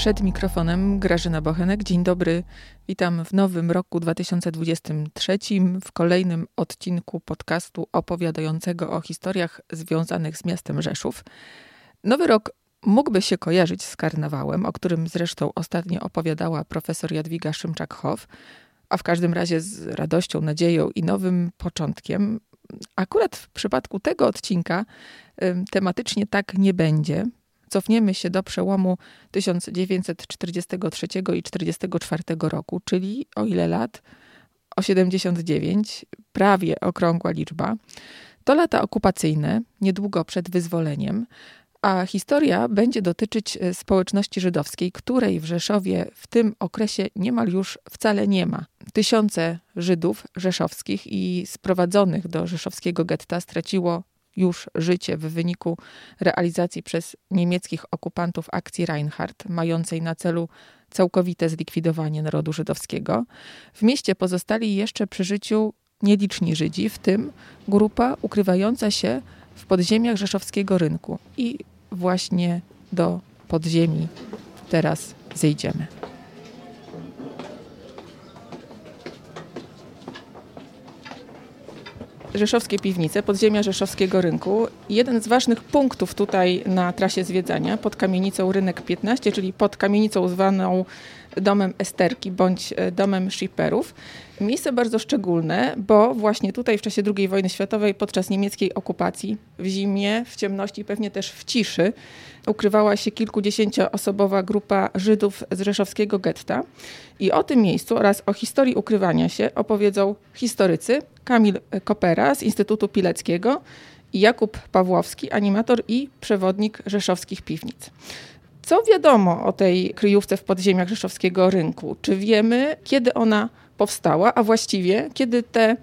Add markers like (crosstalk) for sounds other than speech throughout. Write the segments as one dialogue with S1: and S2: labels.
S1: Przed mikrofonem Grażyna Bochenek. Dzień dobry. Witam w nowym roku 2023 w kolejnym odcinku podcastu opowiadającego o historiach związanych z miastem Rzeszów. Nowy rok mógłby się kojarzyć z karnawałem, o którym zresztą ostatnio opowiadała profesor Jadwiga Szymczak-Hoff, a w każdym razie z radością, nadzieją i nowym początkiem. Akurat w przypadku tego odcinka tematycznie tak nie będzie. Cofniemy się do przełomu 1943 i 1944 roku, czyli o ile lat? O 79, prawie okrągła liczba. To lata okupacyjne, niedługo przed wyzwoleniem, a historia będzie dotyczyć e, społeczności żydowskiej, której w Rzeszowie w tym okresie niemal już wcale nie ma. Tysiące Żydów rzeszowskich i sprowadzonych do rzeszowskiego getta straciło już życie w wyniku realizacji przez niemieckich okupantów akcji Reinhardt, mającej na celu całkowite zlikwidowanie narodu żydowskiego. W mieście pozostali jeszcze przy życiu nieliczni Żydzi, w tym grupa ukrywająca się w podziemiach rzeszowskiego rynku. I właśnie do podziemi teraz zejdziemy. Rzeszowskie piwnice, podziemia Rzeszowskiego Rynku. Jeden z ważnych punktów tutaj na trasie zwiedzania pod kamienicą Rynek 15, czyli pod kamienicą zwaną domem Esterki bądź e, domem Shipperów. Miejsce bardzo szczególne, bo właśnie tutaj w czasie II wojny światowej, podczas niemieckiej okupacji, w zimie, w ciemności, pewnie też w ciszy, ukrywała się kilkudziesięcioosobowa grupa Żydów z rzeszowskiego getta. I o tym miejscu oraz o historii ukrywania się opowiedzą historycy Kamil Kopera z Instytutu Pileckiego i Jakub Pawłowski, animator i przewodnik rzeszowskich piwnic. Co wiadomo o tej kryjówce w podziemiach rzeszowskiego rynku? Czy wiemy, kiedy ona powstała, a właściwie kiedy te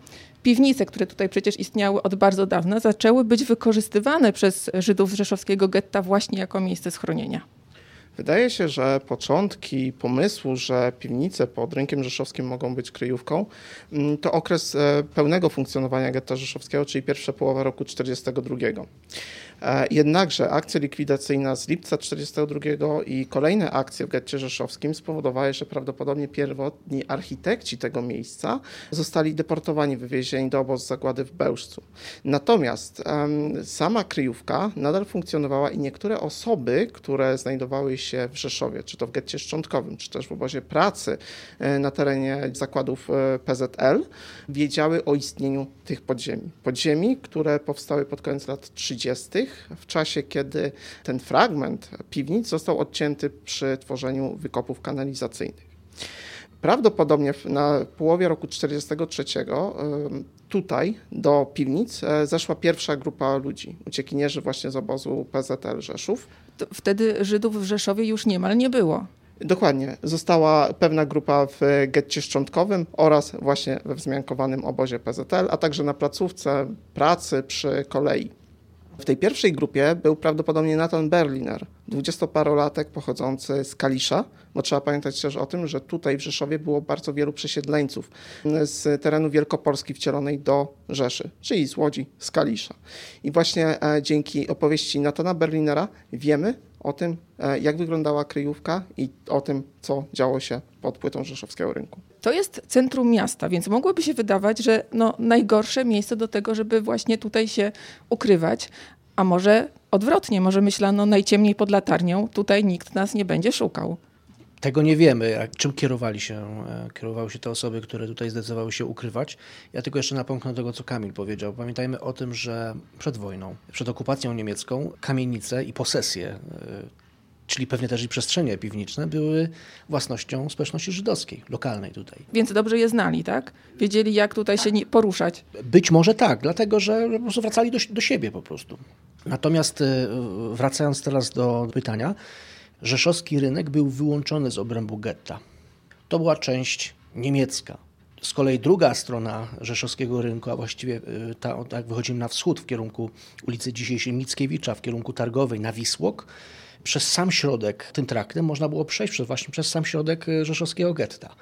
S1: piwnice, które tutaj przecież istniały od bardzo dawna, zaczęły być wykorzystywane przez Żydów z rzeszowskiego getta właśnie jako miejsce schronienia?
S2: Wydaje się, że początki pomysłu, że piwnice pod rynkiem rzeszowskim mogą być kryjówką, mm, to okres e, pełnego funkcjonowania getta rzeszowskiego, czyli pierwsza połowa roku 1942. E, jednakże akcja likwidacyjna z lipca 1942 i kolejne akcje w getcie rzeszowskim spowodowały, że prawdopodobnie pierwotni architekci tego miejsca zostali deportowani, wywiezieni do obozu zagłady w Bełżcu. Natomiast um, sama kryjówka nadal funkcjonowała i niektóre osoby, które znajdowały się w Rzeszowie, czy to w getcie szczątkowym, czy też w obozie pracy e, na terenie zakładów e, PZL, wiedziały o istnieniu tych podziemi. Podziemi, które powstały pod koniec lat 30 w czasie, kiedy ten fragment piwnic został odcięty przy tworzeniu wykopów kanalizacyjnych. Prawdopodobnie na połowie roku 1943 tutaj do piwnic e, zeszła pierwsza grupa ludzi, uciekinierzy właśnie z obozu PZL Rzeszów.
S1: To wtedy Żydów w Rzeszowie już niemal nie było.
S2: Dokładnie. Została pewna grupa w getcie szczątkowym oraz właśnie we wzmiankowanym obozie PZL, a także na placówce pracy przy kolei. W tej pierwszej grupie był prawdopodobnie Nathan Berliner, dwudziestoparolatek pochodzący z Kalisza, bo trzeba pamiętać też o tym, że tutaj w Rzeszowie było bardzo wielu przesiedleńców z terenu Wielkopolski wcielonej do Rzeszy, czyli z Łodzi, z Kalisza. I właśnie e, dzięki opowieści Natana Berlinera wiemy o tym, e, jak wyglądała kryjówka i o tym, co działo się pod płytą rzeszowskiego rynku.
S1: To jest centrum miasta, więc mogłoby się wydawać, że no, najgorsze miejsce do tego, żeby właśnie tutaj się ukrywać, a może odwrotnie, może myślano najciemniej pod latarnią, tutaj nikt nas nie będzie szukał.
S3: Tego nie wiemy, czym kierowali się, e, kierowały się te osoby, które tutaj zdecydowały się ukrywać. Ja tylko jeszcze napomknę tego, co Kamil powiedział. Pamiętajmy o tym, że przed wojną, przed okupacją niemiecką, kamienice i posesje e, czyli pewnie też i przestrzenie piwniczne, były własnością społeczności żydowskiej, lokalnej tutaj.
S1: Więc dobrze je znali, tak? Wiedzieli, jak tutaj się poruszać.
S3: Być może tak, dlatego że po prostu wracali do, do siebie po prostu. Natomiast e, wracając teraz do pytania, rzeszowski rynek był wyłączony z obrębu getta. To była część niemiecka. Z kolei druga strona rzeszowskiego rynku, a właściwie e, ta, tak wychodzimy na wschód w kierunku ulicy dzisiejszej Mickiewicza, w kierunku Targowej na Wisłok, przez sam środek tym traktem można było przejść przez, właśnie przez sam środek e, rzeszowskiego getta.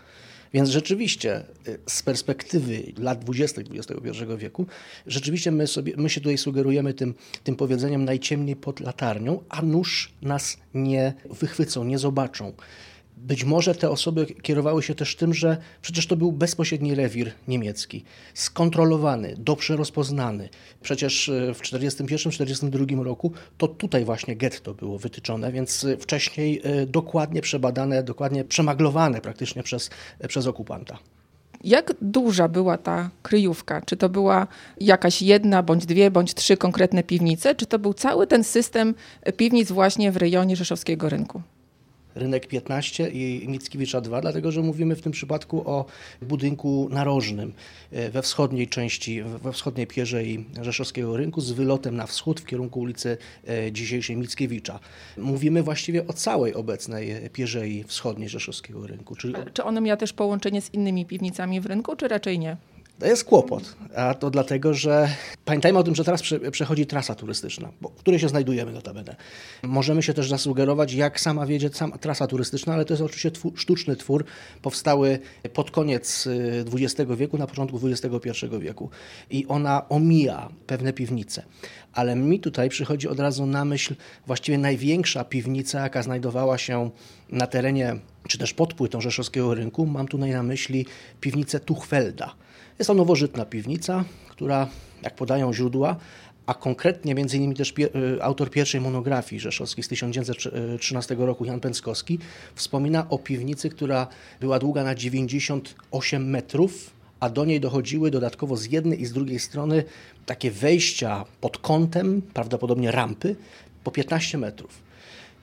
S3: Więc rzeczywiście y, z perspektywy lat 20. XXI wieku, rzeczywiście my, sobie, my się tutaj sugerujemy tym, tym powiedzeniem najciemniej pod latarnią, a nóż nas nie wychwycą, nie zobaczą. Być może te osoby kierowały się też tym, że przecież to był bezpośredni rewir niemiecki, skontrolowany, dobrze rozpoznany. Przecież e, w 1941-1942 roku to tutaj właśnie getto było wytyczone, więc e, wcześniej e, dokładnie przebadane, dokładnie przemaglowane praktycznie przez, przez okupanta.
S1: Jak duża była ta kryjówka? Czy to była jakaś jedna, bądź dwie, bądź trzy konkretne piwnice? Czy to był cały ten system piwnic właśnie w rejonie Rzeszowskiego Rynku?
S3: Rynek 15 i Mickiewicza 2, dlatego że mówimy w tym przypadku o budynku narożnym e, we wschodniej części, we wschodniej pierzei Rzeszowskiego Rynku z wylotem na wschód w kierunku ulicy e, dzisiejszej Mickiewicza. Mówimy właściwie o całej obecnej pierzei wschodniej Rzeszowskiego Rynku.
S1: Czyli... Czy ono miało też połączenie z innymi piwnicami w rynku, czy raczej nie?
S3: To jest kłopot, a to dlatego, że pamiętajmy o tym, że teraz przechodzi trasa turystyczna, w której się znajdujemy notabene. Możemy się też zasugerować, jak sama wiedzie sama trasa turystyczna, ale to jest oczywiście twór, sztuczny twór, powstały pod koniec XX y, wieku, na początku XXI wieku i ona omija pewne piwnice. Ale mi tutaj przychodzi od razu na myśl właściwie największa piwnica, jaka znajdowała się na terenie, czy też pod płytą Rzeszowskiego Rynku. Mam tutaj na myśli piwnicę Tuchfelda jest to nowożytna piwnica, która, jak podają źródła, a konkretnie między innymi też y, autor pierwszej monografii rzeszowskiej z 1913 roku, Jan Pęckowski, wspomina o piwnicy, która była długa na 98 metrów, a do niej dochodziły dodatkowo z jednej i z drugiej strony takie wejścia pod kątem, prawdopodobnie rampy, po 15 metrów.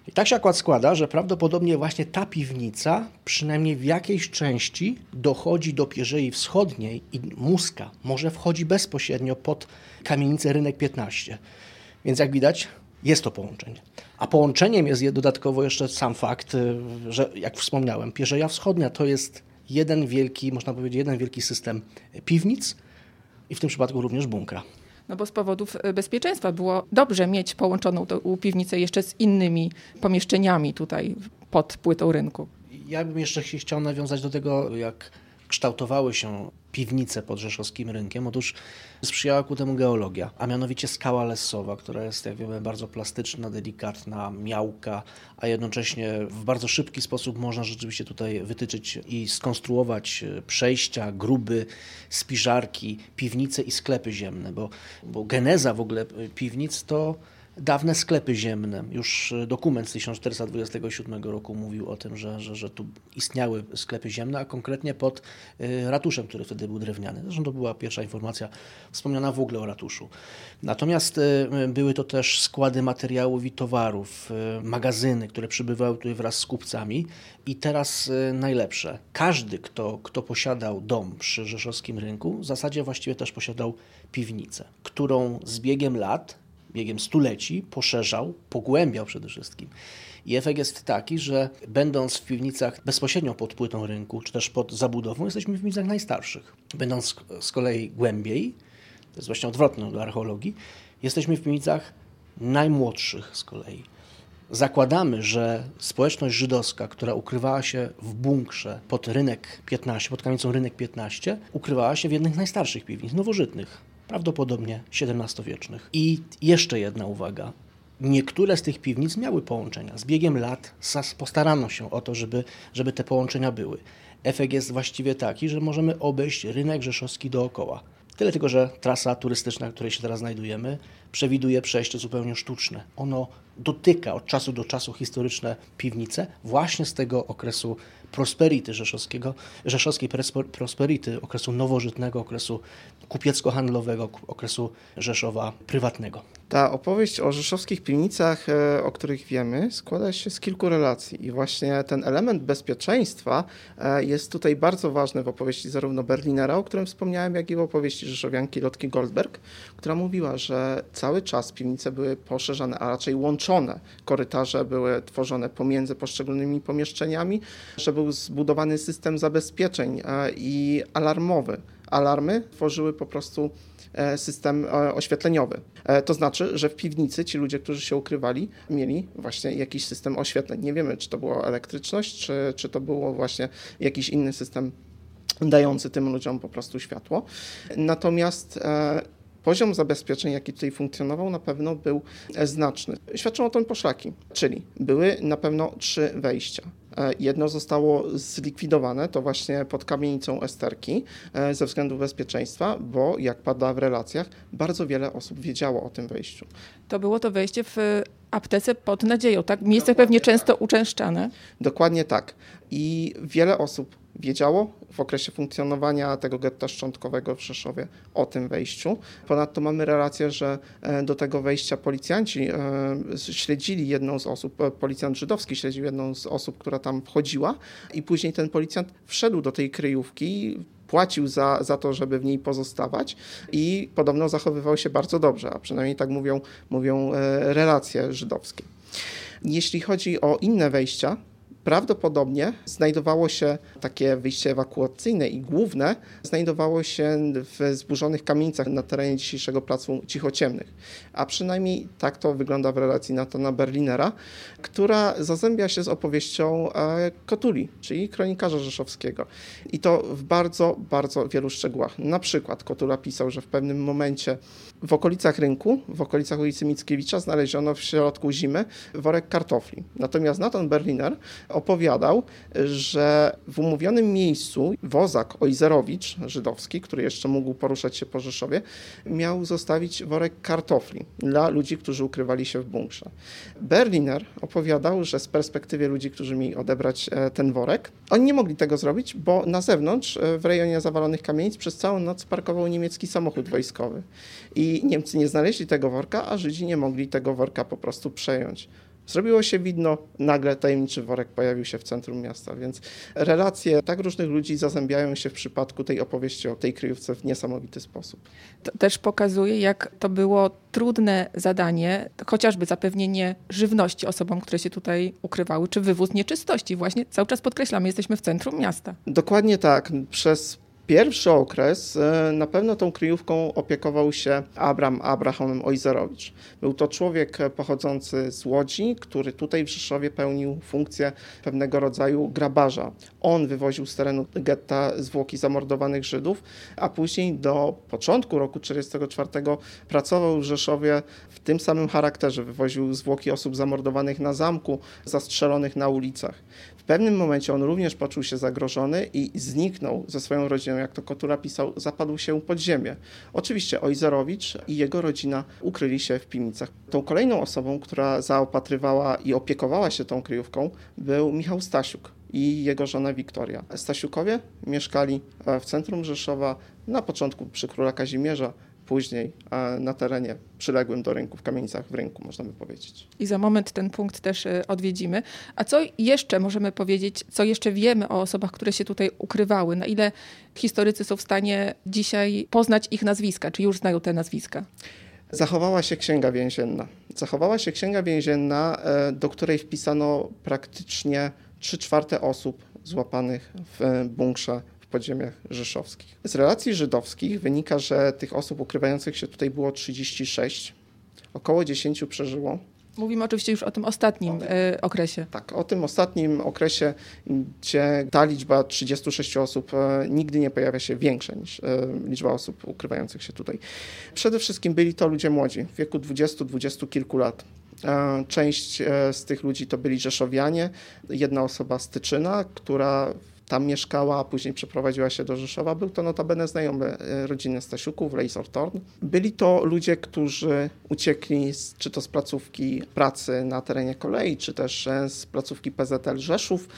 S3: I tak się akurat składa, że prawdopodobnie właśnie ta piwnica, przynajmniej w jakiejś części, dochodzi do Pierzei Wschodniej i Muska może wchodzi bezpośrednio pod kamienicę Rynek 15. Więc jak widać, jest to połączenie. A połączeniem jest dodatkowo jeszcze sam fakt, y, że jak wspomniałem, Pierzeja Wschodnia to jest jeden wielki, można powiedzieć, jeden wielki system piwnic i w tym przypadku również bunkra.
S1: No bo z powodów e, bezpieczeństwa było dobrze mieć połączoną tą piwnicę jeszcze z innymi pomieszczeniami tutaj pod płytą rynku.
S3: Ja bym jeszcze chciał nawiązać do tego, jak kształtowały się piwnice pod rzeszowskim rynkiem. Otóż sprzyjała ku temu geologia, a mianowicie skała lesowa, która jest, jak wiemy, bardzo plastyczna, delikatna, miałka, a jednocześnie w bardzo szybki sposób można rzeczywiście tutaj wytyczyć i skonstruować przejścia, gruby, spiżarki, piwnice i sklepy ziemne, bo, bo geneza w ogóle piwnic to dawne sklepy ziemne. Już e, dokument z 1427 roku mówił o tym, że, że, że tu istniały sklepy ziemne, a konkretnie pod e, ratuszem, który wtedy był drewniany. Zresztą to była pierwsza informacja wspomniana w ogóle o ratuszu. Natomiast e, były to też składy materiałów i towarów, magazyny, które przybywały tutaj wraz z kupcami. I teraz najlepsze. Każdy, kto, kto posiadał dom przy rzeszowskim rynku, w zasadzie właściwie też posiadał piwnicę, którą z biegiem lat biegiem stuleci poszerzał, pogłębiał przede wszystkim. I efekt jest taki, że będąc w piwnicach bezpośrednio pod płytą rynku, czy też pod zabudową, jesteśmy w piwnicach najstarszych. Będąc z kolei głębiej, to jest właśnie odwrotne do archeologii, jesteśmy w piwnicach najmłodszych z kolei. Zakładamy, że społeczność żydowska, która ukrywała się w bunkrze pod rynek 15, pod kamienicą rynek 15, ukrywała się w jednych najstarszych piwnic, nowożytnych, prawdopodobnie XVII-wiecznych. I jeszcze jedna uwaga. Niektóre z tych piwnic miały połączenia. Z biegiem lat postarano się o to, żeby, żeby te połączenia były. Efekt jest właściwie taki, że możemy obejść rynek rzeszowski dookoła. Tyle tylko, że trasa turystyczna, w której się teraz znajdujemy, przewiduje przejście zupełnie sztuczne. Ono dotyka od czasu do czasu historyczne piwnice właśnie z tego okresu prosperity rzeszowskiego, rzeszowskiej prosperity, okresu nowożytnego, okresu kupiecko-handlowego, okresu Rzeszowa prywatnego.
S2: Ta opowieść o rzeszowskich piwnicach, e, o których wiemy, składa się z kilku relacji i właśnie ten element bezpieczeństwa e, jest tutaj bardzo ważny w opowieści zarówno Berlinera, o którym wspomniałem, jak i w opowieści rzeszowianki Lotki Goldberg, która mówiła, że cały czas piwnice były poszerzane, a raczej łączone. Korytarze były tworzone pomiędzy poszczególnymi pomieszczeniami, że był zbudowany system zabezpieczeń e, i alarmowy. Alarmy tworzyły po prostu e, system e, oświetleniowy. To znaczy, że w piwnicy ci ludzie, którzy się ukrywali, mieli właśnie jakiś system oświetleń. Nie wiemy, czy to była elektryczność, czy, czy to było właśnie jakiś inny system dający tym ludziom po prostu światło. Natomiast poziom zabezpieczeń, jaki tutaj funkcjonował, na pewno był znaczny. Świadczą o tym poszlaki, czyli były na pewno trzy wejścia. E, jedno zostało zlikwidowane, to właśnie pod kamienicą Esterki e, ze względu bezpieczeństwa, bo jak pada w relacjach, bardzo wiele osób wiedziało o tym wejściu.
S1: To było to wejście w aptece pod nadzieją, tak? Miejsce Dokładnie pewnie tak. często uczęszczane.
S2: Dokładnie tak. I wiele osób wiedziało w okresie funkcjonowania tego getta szczątkowego w Rzeszowie o tym wejściu. Ponadto mamy relację, że e, do tego wejścia policjanci e, śledzili jedną z osób, e, policjant żydowski śledził jedną z osób, która tam wchodziła i później ten policjant wszedł do tej kryjówki, płacił za, za to, żeby w niej pozostawać i podobno zachowywał się bardzo dobrze, a przynajmniej tak mówią, mówią relacje żydowskie. Jeśli chodzi o inne wejścia, Prawdopodobnie znajdowało się takie wyjście ewakuacyjne i główne znajdowało się w zburzonych kamienicach na terenie dzisiejszego placu Cichociemnych. A przynajmniej tak to wygląda w relacji Natana Berlinera, która zazębia się z opowieścią e, Kotuli, czyli kronikarza rzeszowskiego. I to w bardzo, bardzo wielu szczegółach. Na przykład Kotula pisał, że w pewnym momencie w okolicach rynku, w okolicach ulicy Mickiewicza znaleziono w środku zimy worek kartofli. Natomiast Nathan Berliner opowiadał, że w umówionym miejscu wozak Ojzerowicz, żydowski, który jeszcze mógł poruszać się po Rzeszowie, miał zostawić worek kartofli dla ludzi, którzy ukrywali się w bunkrze. Berliner opowiadał, że z perspektywy ludzi, którzy mieli odebrać e, ten worek, oni nie mogli tego zrobić, bo na zewnątrz, e, w rejonie zawalonych kamienic, przez całą noc parkował niemiecki samochód wojskowy. I Niemcy nie znaleźli tego worka, a Żydzi nie mogli tego worka po prostu przejąć. Zrobiło się widno, nagle tajemniczy worek pojawił się w centrum miasta, więc relacje tak różnych ludzi zazębiają się w przypadku tej opowieści o tej kryjówce w niesamowity sposób.
S1: To też pokazuje, jak to było trudne zadanie, chociażby zapewnienie żywności osobom, które się tutaj ukrywały, czy wywóz nieczystości. Właśnie cały czas podkreślamy, jesteśmy w centrum miasta.
S2: Dokładnie tak. Przez Pierwszy okres e, na pewno tą kryjówką opiekował się Abram Abraham Ojzerowicz. Był to człowiek pochodzący z Łodzi, który tutaj w Rzeszowie pełnił funkcję pewnego rodzaju grabarza. On wywoził z terenu getta zwłoki zamordowanych Żydów, a później do początku roku 1944 pracował w Rzeszowie w tym samym charakterze. Wywoził zwłoki osób zamordowanych na zamku, zastrzelonych na ulicach. Pewnym momencie on również poczuł się zagrożony i zniknął ze swoją rodziną, jak to Kotura pisał, zapadł się pod ziemię. Oczywiście Ojzerowicz i jego rodzina ukryli się w piwnicach. Tą kolejną osobą, która zaopatrywała i opiekowała się tą kryjówką, był Michał Stasiuk i jego żona Wiktoria. Stasiukowie mieszkali w centrum Rzeszowa na początku przy króla Kazimierza, później na terenie przyległym do rynku, w kamienicach w rynku, można by powiedzieć.
S1: I za moment ten punkt też y, odwiedzimy. A co jeszcze możemy powiedzieć, co jeszcze wiemy o osobach, które się tutaj ukrywały? Na ile historycy są w stanie dzisiaj poznać ich nazwiska, czy już znają te nazwiska?
S2: Zachowała się księga więzienna. Zachowała się księga więzienna, e, do której wpisano praktycznie 3 czwarte osób złapanych w bunkrze podziemiach rzeszowskich. Z relacji żydowskich wynika, że tych osób ukrywających się tutaj było 36, około 10 przeżyło.
S1: Mówimy oczywiście już o tym ostatnim y, okresie.
S2: Tak, o tym ostatnim okresie, gdzie ta liczba 36 osób e, nigdy nie pojawia się większa niż e, liczba osób ukrywających się tutaj. Przede wszystkim byli to ludzie młodzi, w wieku 20-20 kilku lat. Część z tych ludzi to byli Rzeszowianie, jedna osoba z Tyczyna, która mieszkała, a później przeprowadziła się do Rzeszowa. Był to notabene znajomy e, rodziny Stasiuków, Lejsortorn. Byli to ludzie, którzy uciekli z, czy to z placówki pracy na terenie kolei, czy też e, z placówki PZL Rzeszów.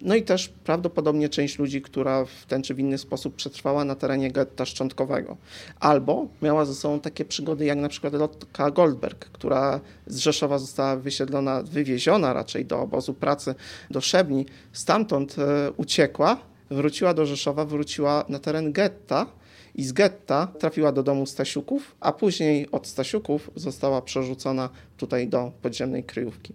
S2: No i też prawdopodobnie część ludzi, która w ten czy w inny sposób przetrwała na terenie getta szczątkowego. Albo miała ze sobą takie przygody jak na przykład Lotka Goldberg, która z Rzeszowa została wysiedlona, wywieziona raczej do obozu pracy do Szebni. Stamtąd e, uciekła wróciła do Rzeszowa, wróciła na teren getta i z getta trafiła do domu Stasiuków, a później od Stasiuków została przerzucona tutaj do podziemnej kryjówki.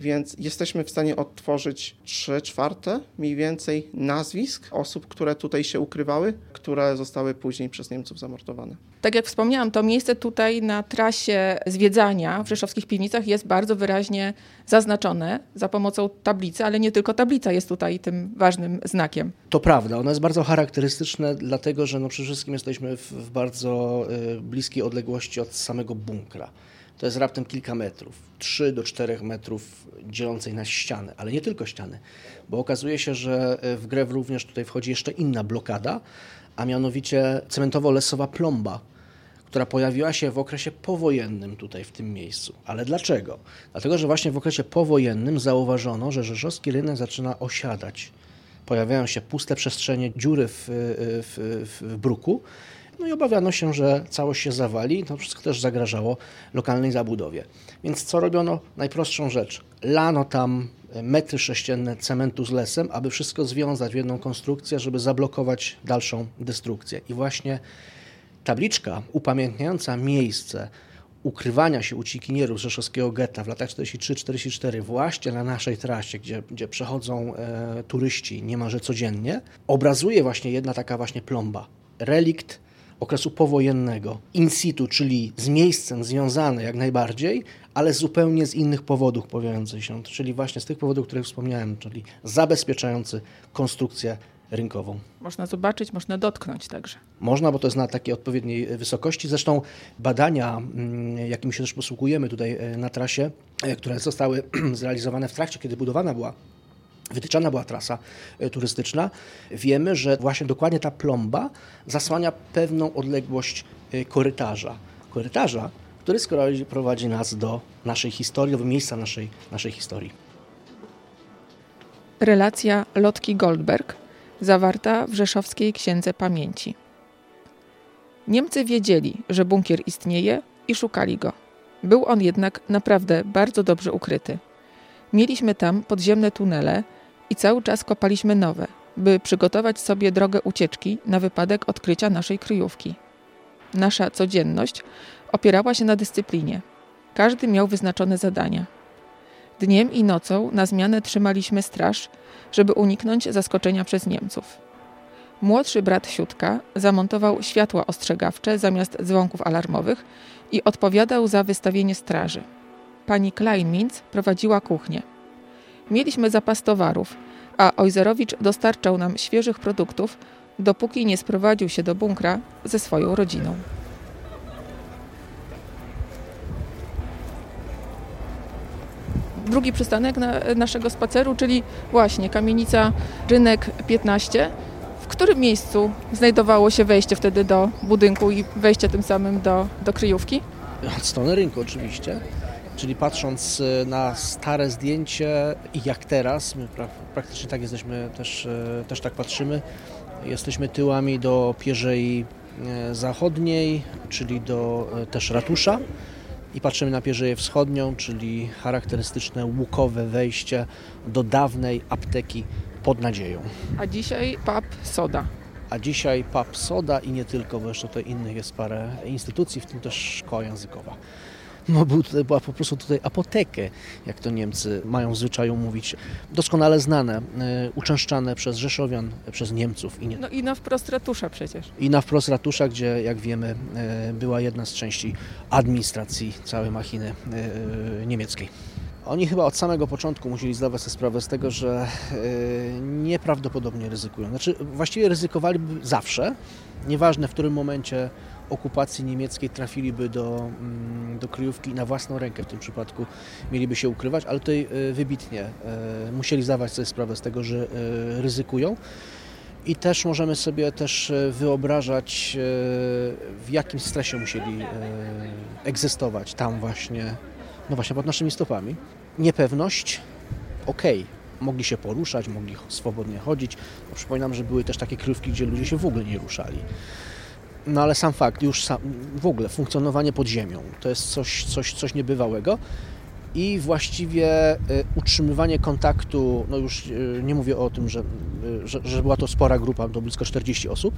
S2: Więc jesteśmy w stanie odtworzyć 3 czwarte mniej więcej nazwisk osób, które tutaj się ukrywały, które zostały później przez Niemców zamordowane.
S1: Tak jak wspomniałam, to miejsce tutaj na trasie zwiedzania w rzeszowskich piwnicach jest bardzo wyraźnie zaznaczone za pomocą tablicy, ale nie tylko tablica jest tutaj tym ważnym znakiem.
S3: To prawda, ono jest bardzo charakterystyczne, dlatego że no przede wszystkim jesteśmy w, w bardzo y, bliskiej odległości od samego bunkra. To jest raptem kilka metrów, 3 do 4 metrów dzielącej nas ściany, ale nie tylko ściany, bo okazuje się, że y, w grę również tutaj wchodzi jeszcze inna blokada, a mianowicie cementowo-lesowa plomba, która pojawiła się w okresie powojennym tutaj w tym miejscu. Ale dlaczego? Dlatego, że właśnie w okresie powojennym zauważono, że rzeszowski rynek zaczyna osiadać. Pojawiają się puste przestrzenie, dziury w, w, w bruku, no i obawiano się, że całość się zawali. To wszystko też zagrażało lokalnej zabudowie. Więc co robiono? Najprostszą rzecz. Lano tam metry sześcienne cementu z lesem, aby wszystko związać w jedną konstrukcję, żeby zablokować dalszą destrukcję. I właśnie tabliczka upamiętniająca miejsce ukrywania się uciekinierów rzeszowskiego getta w latach 43-44 właśnie na naszej trasie, gdzie, gdzie przechodzą e, turyści niemalże codziennie, obrazuje właśnie jedna taka właśnie plomba. Relikt okresu powojennego, in situ, czyli z miejscem związane jak najbardziej, ale zupełnie z innych powodów pojawiających się, czyli właśnie z tych powodów, które wspomniałem, czyli zabezpieczający konstrukcję rynkową.
S1: Można zobaczyć, można dotknąć także.
S3: Można, bo to jest na takiej odpowiedniej wysokości. Zresztą badania, mm, jakimi się też posługujemy tutaj e, na trasie, e, które zostały (clears throat) zrealizowane w trakcie, kiedy budowana była wytyczana była trasa e, turystyczna, wiemy, że właśnie dokładnie ta plomba zasłania pewną odległość korytarza. Korytarza, który z kolei prowadzi nas do naszej historii, do miejsca naszej, naszej historii.
S1: Relacja Lotki Goldberg zawarta w Rzeszowskiej Księdze Pamięci. Niemcy wiedzieli, że bunkier istnieje i szukali go. Był on jednak naprawdę bardzo dobrze ukryty. Mieliśmy tam podziemne tunele i cały czas kopaliśmy nowe, by przygotować sobie drogę ucieczki na wypadek odkrycia naszej kryjówki. Nasza codzienność opierała się na dyscyplinie. Każdy miał wyznaczone zadania. Dniem i nocą na zmianę trzymaliśmy straż, żeby uniknąć zaskoczenia przez Niemców. Młodszy brat Siutka zamontował światła ostrzegawcze zamiast dzwonków alarmowych i odpowiadał za wystawienie straży. Pani Kleinminz prowadziła kuchnię. Mieliśmy zapas towarów, a Ojzerowicz dostarczał nam świeżych produktów, dopóki nie sprowadził się do bunkra ze swoją rodziną. drugi przystanek na, naszego spaceru, czyli właśnie kamienica Rynek 15. W którym miejscu znajdowało się wejście wtedy do budynku i wejście tym samym do, do kryjówki?
S3: Od strony rynku oczywiście. Czyli patrząc e, na stare zdjęcie i jak teraz, my praktycznie tak jesteśmy, też, e, też tak patrzymy, jesteśmy tyłami do Pierzei e, Zachodniej, czyli do też ratusza i patrzymy na Pierzeję Wschodnią, czyli charakterystyczne łukowe wejście do dawnej apteki pod nadzieją.
S1: A dzisiaj pub Soda.
S3: A dzisiaj pub Soda i nie tylko, bo jeszcze tutaj innych jest parę instytucji, w tym też szkoła językowa no, był tutaj, była po prostu tutaj apotekę, jak to Niemcy mają w zwyczaju mówić. Doskonale znane, y, uczęszczane przez Rzeszowian, przez Niemców.
S1: I nie. No i na wprost ratusza przecież.
S3: I na wprost ratusza, gdzie jak wiemy y, była jedna z części administracji całej machiny y, niemieckiej. Oni chyba od samego początku musieli zdawać sobie sprawę z tego, że nieprawdopodobnie ryzykują. Znaczy, właściwie ryzykowaliby zawsze, nieważne w którym momencie okupacji niemieckiej trafiliby do, mm, do kryjówki na własną rękę w tym przypadku mieliby się ukrywać, ale tutaj e, wybitnie e, musieli zdawać sobie sprawę z tego, że e, ryzykują. I też możemy sobie też wyobrażać, w jakim stresie musieli egzystować tam właśnie, no właśnie pod naszymi stopami. Niepewność, okej, okay mogli się poruszać, mogli swobodnie chodzić. No, przypominam, że były też takie krywki, gdzie ludzie się w ogóle nie ruszali. No ale sam fakt, już sam, w ogóle funkcjonowanie pod ziemią to jest coś, coś, coś niebywałego i właściwie y, utrzymywanie kontaktu, no już y, nie mówię o tym, że, y, że, że, była to spora grupa, to blisko 40 osób,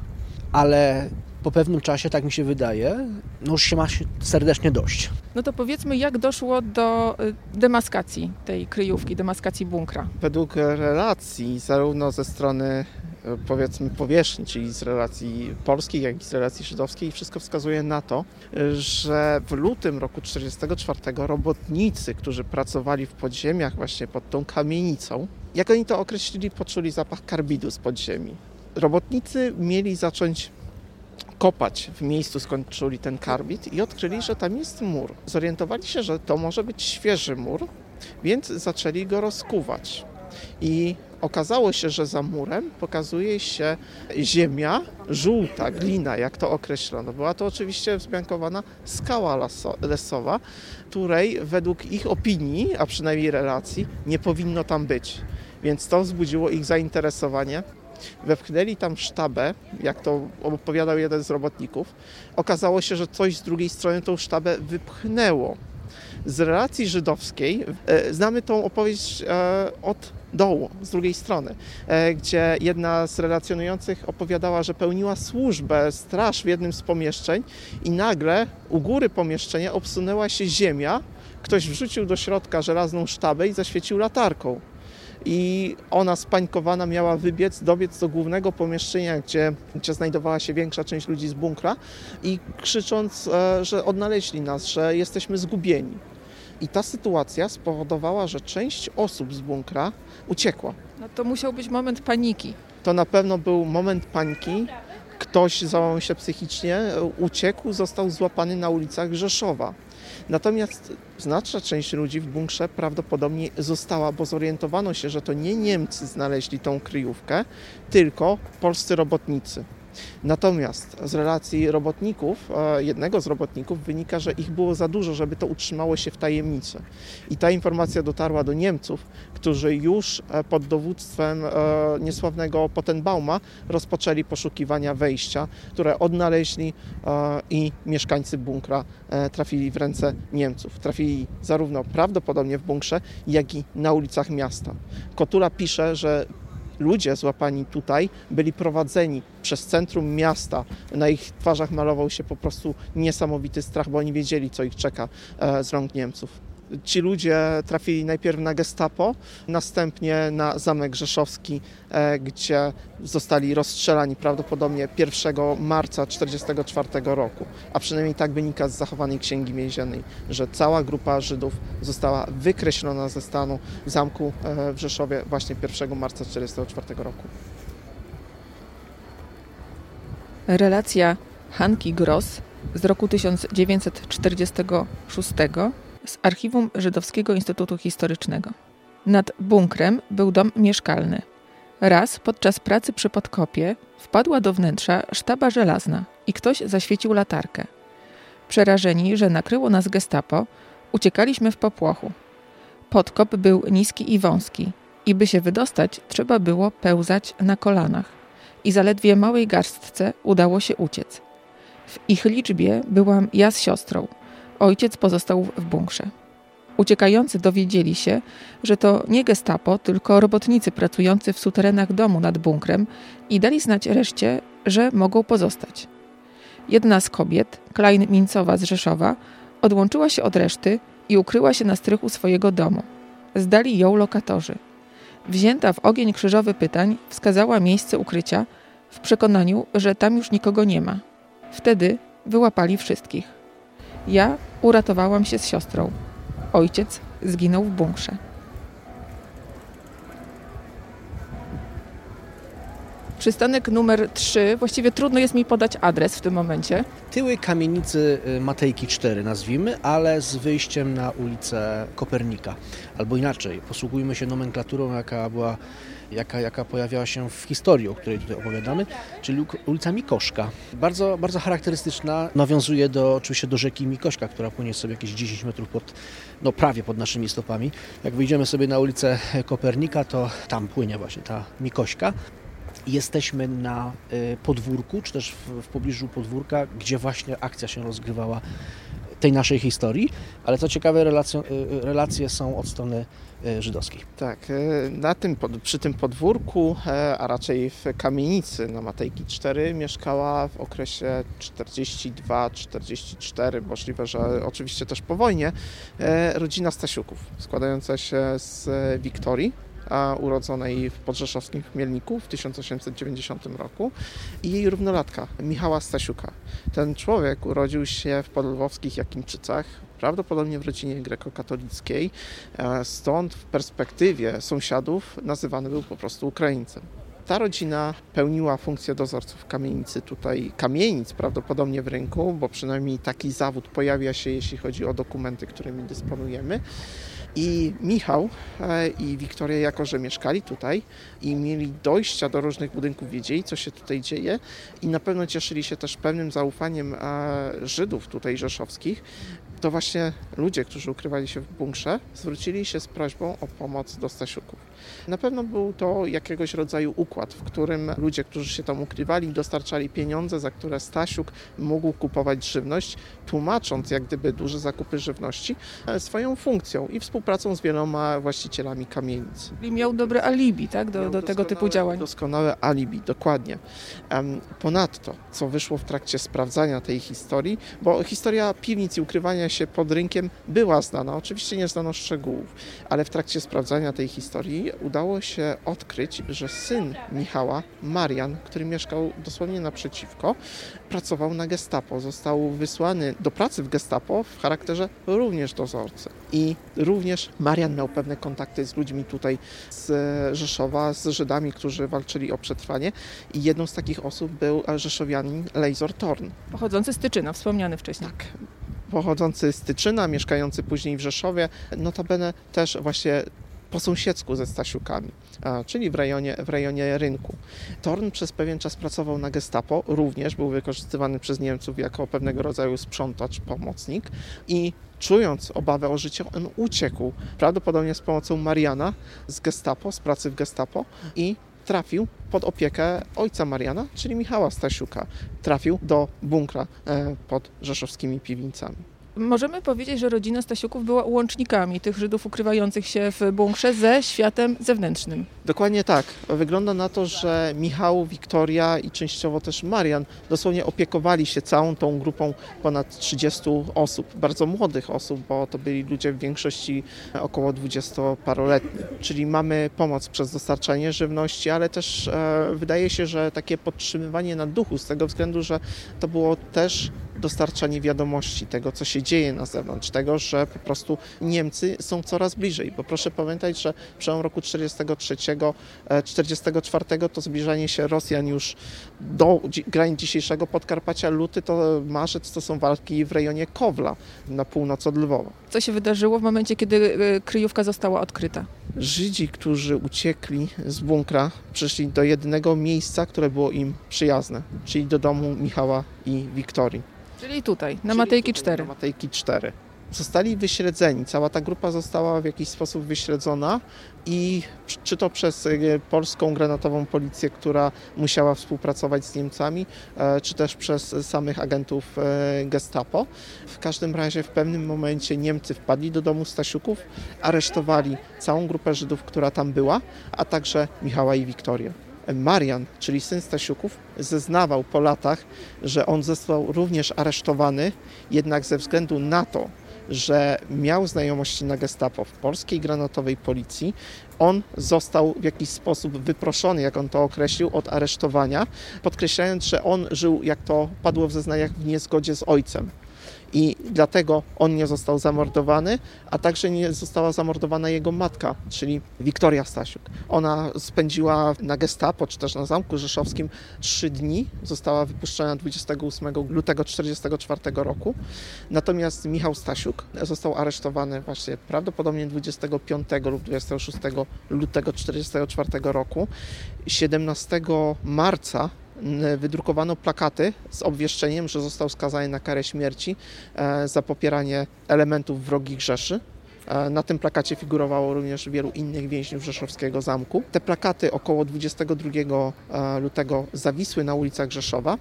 S3: ale po pewnym czasie, tak mi się wydaje, no już się ma serdecznie dość.
S1: No to powiedzmy, jak doszło do demaskacji tej kryjówki, demaskacji bunkra?
S2: Według relacji, zarówno ze strony powiedzmy powierzchni, czyli z relacji polskiej, jak i z relacji żydowskiej, wszystko wskazuje na to, że w lutym roku 1944 robotnicy, którzy pracowali w podziemiach właśnie pod tą kamienicą, jak oni to określili, poczuli zapach karbidu z podziemi. Robotnicy mieli zacząć kopać w miejscu, skąd czuli ten karbid i odkryli, że tam jest mur. Zorientowali się, że to może być świeży mur, więc zaczęli go rozkuwać. I okazało się, że za murem pokazuje się ziemia, żółta, glina, jak to określono. Była to oczywiście wzmiankowana skała lesowa, której według ich opinii, a przynajmniej relacji, nie powinno tam być. Więc to wzbudziło ich zainteresowanie wepchnęli tam sztabę, jak to opowiadał jeden z robotników. Okazało się, że coś z drugiej strony tą sztabę wypchnęło. Z relacji żydowskiej e, znamy tą opowieść e, od dołu, z drugiej strony, e, gdzie jedna z relacjonujących opowiadała, że pełniła służbę, straż w jednym z pomieszczeń i nagle u góry pomieszczenia obsunęła się ziemia, ktoś wrzucił do środka żelazną sztabę i zaświecił latarką i ona spańkowana miała wybiec, dobiec do głównego pomieszczenia, gdzie, gdzie znajdowała się większa część ludzi z bunkra i krzycząc, że odnaleźli nas, że jesteśmy zgubieni. I ta sytuacja spowodowała, że część osób z bunkra uciekła.
S1: No to musiał być moment paniki.
S2: To na pewno był moment paniki. Ktoś załamał się psychicznie, uciekł, został złapany na ulicach Rzeszowa. Natomiast znaczna część ludzi w bunkrze prawdopodobnie została, bo zorientowano się, że to nie Niemcy znaleźli tą kryjówkę, tylko polscy robotnicy. Natomiast z relacji robotników, e, jednego z robotników wynika, że ich było za dużo, żeby to utrzymało się w tajemnicy. I ta informacja dotarła do Niemców, którzy już e, pod dowództwem e, niesławnego Potenbauma rozpoczęli poszukiwania wejścia, które odnaleźli i mieszkańcy bunkra trafili w ręce Niemców. Trafili zarówno prawdopodobnie w bunkrze, jak i na ulicach miasta. Kotula pisze, że ludzie złapani tutaj byli prowadzeni przez centrum miasta. Na ich twarzach malował się po prostu niesamowity strach, bo oni wiedzieli, co ich czeka e, z rąk Niemców. Ci ludzie trafili najpierw na gestapo, następnie na Zamek Rzeszowski, e, gdzie zostali rozstrzelani prawdopodobnie 1 marca 1944 roku. A przynajmniej tak wynika z zachowanej księgi więziennej, że cała grupa Żydów została wykreślona ze stanu zamku e, w Rzeszowie właśnie 1 marca 1944 roku.
S1: Relacja Hanki Gross z roku 1946 z archiwum Żydowskiego Instytutu Historycznego. Nad bunkrem był dom mieszkalny. Raz podczas pracy przy podkopie wpadła do wnętrza sztaba żelazna i ktoś zaświecił latarkę. Przerażeni, że nakryło nas gestapo, uciekaliśmy w popłochu. Podkop był niski i wąski i by się wydostać, trzeba było pełzać na kolanach i zaledwie małej garstce udało się uciec. W ich liczbie byłam ja z siostrą – Ojciec pozostał w bunkrze. Uciekający dowiedzieli się, że to nie gestapo, tylko robotnicy pracujący w suterenach domu nad bunkrem i dali znać reszcie, że mogą pozostać. Jedna z kobiet, Klein Mincowa z Rzeszowa, odłączyła się od reszty i ukryła się na strychu swojego domu. Zdali ją lokatorzy. Wzięta w ogień krzyżowy pytań, wskazała miejsce ukrycia w przekonaniu, że tam już nikogo nie ma. Wtedy wyłapali wszystkich. Ja uratowałam się z siostrą. Ojciec zginął w bunkrze. Przystanek numer 3. Właściwie trudno jest mi podać adres w tym momencie.
S3: Tyły kamienicy y, Matejki 4 nazwijmy, ale z wyjściem na ulicę Kopernika. Albo inaczej, posługujmy się nomenklaturą, jaka była jaka, jaka pojawiała się w historii, o której tutaj opowiadamy, czyli ulica Mikoszka. Bardzo, bardzo charakterystyczna, nawiązuje do, oczywiście do rzeki Mikoszka, która płynie sobie jakieś 10 metrów pod, no prawie pod naszymi stopami. Jak wyjdziemy sobie na ulicę Kopernika, to tam płynie właśnie ta Mikośka. Jesteśmy na y, podwórku, czy też w, w pobliżu podwórka, gdzie właśnie akcja się rozgrywała tej naszej historii, ale co ciekawe, relacje, relacje są od strony żydowskiej.
S2: Tak, na tym, przy tym podwórku, a raczej w kamienicy na Matejki 4 mieszkała w okresie 42-44, możliwe, że oczywiście też po wojnie, rodzina Stasiuków, składająca się z Wiktorii, urodzonej w podrzeszowskim Chmielniku w 1890 roku i jej równolatka Michała Stasiuka. Ten człowiek urodził się w podlwowskich Jakimczycach, prawdopodobnie w rodzinie grekokatolickiej, stąd w perspektywie sąsiadów nazywany był po prostu Ukraińcem. Ta rodzina pełniła funkcję dozorców kamienicy, tutaj kamienic prawdopodobnie w rynku, bo przynajmniej taki zawód pojawia się, jeśli chodzi o dokumenty, którymi dysponujemy. I Michał e, i Wiktoria, jako że mieszkali tutaj i mieli dojścia do różnych budynków, wiedzieli, co się tutaj dzieje i na pewno cieszyli się też pewnym zaufaniem e, Żydów tutaj rzeszowskich, to właśnie ludzie, którzy ukrywali się w bunkrze, zwrócili się z prośbą o pomoc do Stasiuków. Na pewno był to jakiegoś rodzaju układ, w którym ludzie, którzy się tam ukrywali, dostarczali pieniądze, za które Stasiuk mógł kupować żywność, tłumacząc jak gdyby duże zakupy żywności e, swoją funkcją i współpracą z wieloma właścicielami kamienic.
S1: I miał dobre alibi tak, do, do tego typu działań.
S2: Doskonałe alibi, dokładnie. Ponadto, co wyszło w trakcie sprawdzania tej historii, bo historia piwnic i ukrywania się pod rynkiem była znana, oczywiście nie znano szczegółów, ale w trakcie sprawdzania tej historii udało się odkryć, że syn Michała, Marian, który mieszkał dosłownie naprzeciwko, pracował na gestapo. Został wysłany do pracy w gestapo w charakterze również dozorcy. I również Marian miał pewne kontakty z ludźmi tutaj z Rzeszowa, z Żydami, którzy walczyli o przetrwanie. I jedną z takich osób był rzeszowianin Lejzor Torn.
S1: Pochodzący z Tyczyna, wspomniany wcześniej.
S2: Tak pochodzący z Tyczyna, mieszkający później w Rzeszowie, notabene też właśnie po sąsiedzku ze Stasiukami, czyli w rejonie, w rejonie rynku. Torn przez pewien czas pracował na gestapo, również był wykorzystywany przez Niemców jako pewnego rodzaju sprzątacz, pomocnik i czując obawę o życie, on uciekł, prawdopodobnie z pomocą Mariana z gestapo, z pracy w gestapo i trafił pod opiekę ojca Mariana, czyli Michała Stasiuka. Trafił do bunkra e, pod rzeszowskimi piwnicami.
S1: Możemy powiedzieć, że rodzina Stasiuków była łącznikami tych Żydów ukrywających się w bunkrze ze światem zewnętrznym.
S2: Dokładnie tak. Wygląda na to, że Michał, Wiktoria i częściowo też Marian dosłownie opiekowali się całą tą grupą ponad 30 osób, bardzo młodych osób, bo to byli ludzie w większości około 20-paroletni. Czyli mamy pomoc przez dostarczanie żywności, ale też e, wydaje się, że takie podtrzymywanie na duchu z tego względu, że to było też dostarczanie wiadomości tego, co się dzieje na zewnątrz, tego, że po prostu Niemcy są coraz bliżej, bo proszę pamiętać, że przełom roku 43, 44 e, to zbliżanie się Rosjan już do granic dzisiejszego Podkarpacia, luty to marzec to są walki w rejonie Kowla na północ od Lwowa.
S1: Co się wydarzyło w momencie, kiedy e, kryjówka została odkryta?
S2: Żydzi, którzy uciekli z bunkra, przyszli do jedynego miejsca, które było im przyjazne, czyli do domu Michała i Wiktorii.
S1: Czyli tutaj, na Matejki 4.
S2: Na Matejki 4. Zostali wyśledzeni, cała ta grupa została w jakiś sposób wyśledzona i czy to przez e, polską granatową policję, która musiała współpracować z Niemcami, e, czy też przez samych agentów e, Gestapo. W każdym razie w pewnym momencie Niemcy wpadli do domu Stasiuków, aresztowali całą grupę Żydów, która tam była, a także Michała i Wiktorię. Marian, czyli syn Stasiuków, zeznawał po latach, że on został również aresztowany, jednak ze względu na to, że miał znajomości na gestapo w polskiej granatowej policji, on został w jakiś sposób wyproszony, jak on to określił, od aresztowania, podkreślając, że on żył, jak to padło w zeznaniach, w niezgodzie z ojcem i dlatego on nie został zamordowany, a także nie została zamordowana jego matka, czyli Wiktoria Stasiuk. Ona spędziła na gestapo, czy też na Zamku Rzeszowskim trzy dni, została wypuszczona 28 lutego 1944 roku. Natomiast Michał Stasiuk został aresztowany właśnie prawdopodobnie 25 lub 26 lutego 1944 roku. 17 marca wydrukowano plakaty z obwieszczeniem, że został skazany na karę śmierci e, za popieranie elementów wrogich Rzeszy. E, na tym plakacie figurowało również wielu innych więźniów Rzeszowskiego Zamku. Te plakaty około 22 e, lutego zawisły na ulicach Rzeszowa.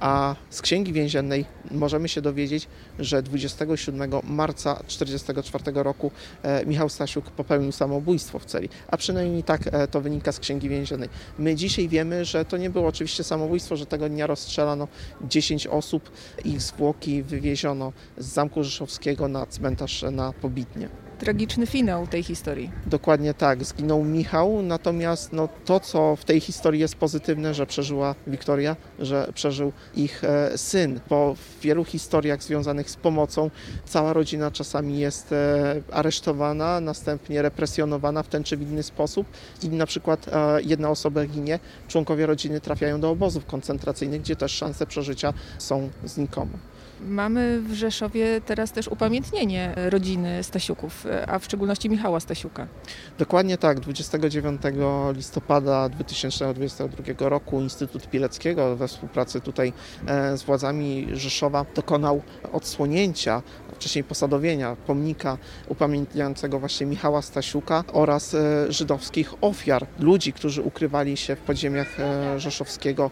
S2: A z księgi więziennej możemy się dowiedzieć, że 27 marca 1944 roku e, Michał Stasiuk popełnił samobójstwo w celi, a przynajmniej tak e, to wynika z księgi więziennej. My dzisiaj wiemy, że to nie było oczywiście samobójstwo, że tego dnia rozstrzelano 10 osób, ich zwłoki wywieziono z Zamku Rzeszowskiego na cmentarz na Pobitnie
S1: tragiczny finał tej historii.
S2: Dokładnie tak, zginął Michał, natomiast no, to, co w tej historii jest pozytywne, że przeżyła Wiktoria, że przeżył ich e, syn, bo w wielu historiach związanych z pomocą cała rodzina czasami jest e, aresztowana, następnie represjonowana w ten czy w inny sposób i na przykład e, jedna osoba ginie, członkowie rodziny trafiają do obozów koncentracyjnych, gdzie też szanse przeżycia są znikome.
S1: Mamy w Rzeszowie teraz też upamiętnienie rodziny Stasiuków, a w szczególności Michała Stasiuka.
S2: Dokładnie tak. 29 listopada 2022 roku Instytut Pileckiego we współpracy tutaj e, z władzami Rzeszowa dokonał odsłonięcia, wcześniej posadowienia pomnika upamiętniającego właśnie Michała Stasiuka oraz e, żydowskich ofiar, ludzi, którzy ukrywali się w podziemiach e, rzeszowskiego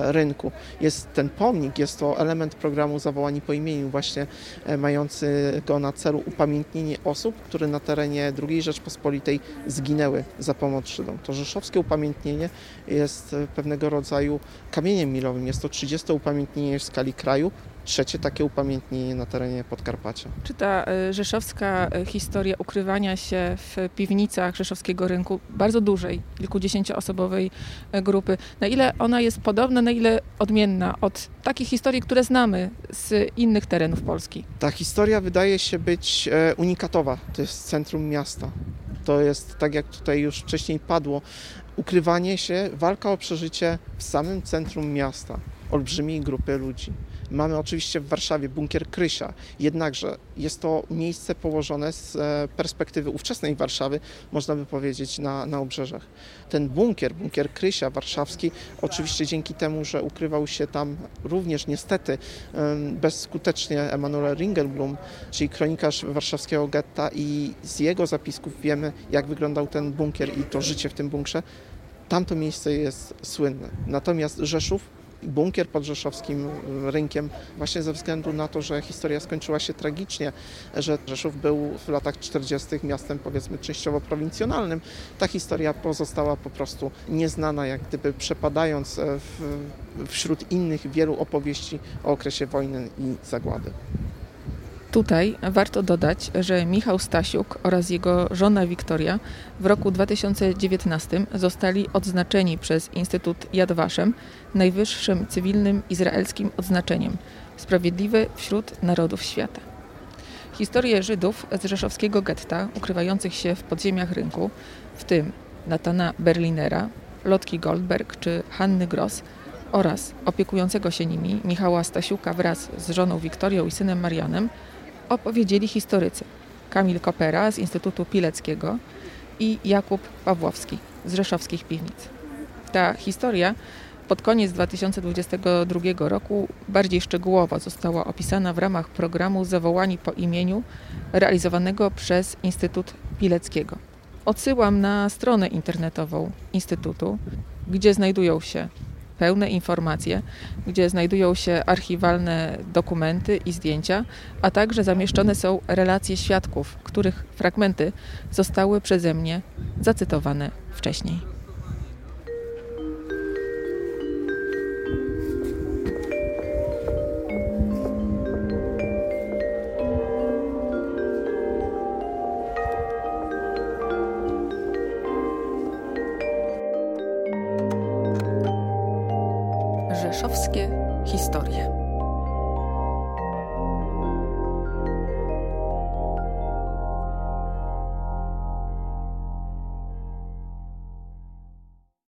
S2: rynku. Jest ten pomnik, jest to element programu zawołania powołani po imieniu, właśnie e, mającego na celu upamiętnienie osób, które na terenie II Rzeczpospolitej zginęły za pomoc Żydom. To rzeszowskie upamiętnienie jest e, pewnego rodzaju kamieniem milowym. Jest to 30 upamiętnienie w skali kraju, trzecie takie upamiętnienie na terenie Podkarpacia.
S1: Czy ta e, rzeszowska e, historia ukrywania się w piwnicach rzeszowskiego rynku, bardzo dużej, kilkudziesięcioosobowej e, grupy, na ile ona jest podobna, na ile odmienna od takich historii, które znamy z innych terenów Polski?
S2: Ta historia wydaje się być unikatowa. To jest centrum miasta. To jest, tak jak tutaj już wcześniej padło, ukrywanie się, walka o przeżycie w samym centrum miasta olbrzymiej grupy ludzi. Mamy oczywiście w Warszawie bunkier Krysia, jednakże jest to miejsce położone z e, perspektywy ówczesnej Warszawy, można by powiedzieć, na, na obrzeżach. Ten bunkier, bunkier Krysia warszawski, oczywiście dzięki temu, że ukrywał się tam również niestety bezskutecznie Emanuel Ringelblum, czyli kronikarz warszawskiego getta i z jego zapisków wiemy, jak wyglądał ten bunkier i to życie w tym bunkrze, tamto miejsce jest słynne. Natomiast Rzeszów bunkier pod rzeszowskim rynkiem, właśnie ze względu na to, że historia skończyła się tragicznie, że Rzeszów był w latach 40. miastem powiedzmy częściowo prowincjonalnym. Ta historia pozostała po prostu nieznana, jak gdyby przepadając e, w, wśród innych wielu opowieści o okresie wojny i zagłady.
S1: Tutaj warto dodać, że Michał Stasiuk oraz jego żona Wiktoria w roku 2019 zostali odznaczeni przez Instytut Yad Vashem najwyższym cywilnym izraelskim odznaczeniem Sprawiedliwy wśród narodów świata. Historie Żydów z rzeszowskiego getta ukrywających się w podziemiach rynku, w tym Natana Berlinera, Lotki Goldberg czy Hanny Gross oraz opiekującego się nimi Michała Stasiuka wraz z żoną Wiktorią i synem Marianem opowiedzieli historycy Kamil Kopera z Instytutu Pileckiego i Jakub Pawłowski z Rzeszowskich Piwnic. Ta historia pod koniec 2022 roku bardziej szczegółowo została opisana w ramach programu Zawołani po imieniu realizowanego przez Instytut Pileckiego. Odsyłam na stronę internetową Instytutu, gdzie znajdują się pełne informacje, gdzie znajdują się archiwalne dokumenty i zdjęcia, a także zamieszczone są relacje świadków, których fragmenty zostały przeze mnie zacytowane wcześniej.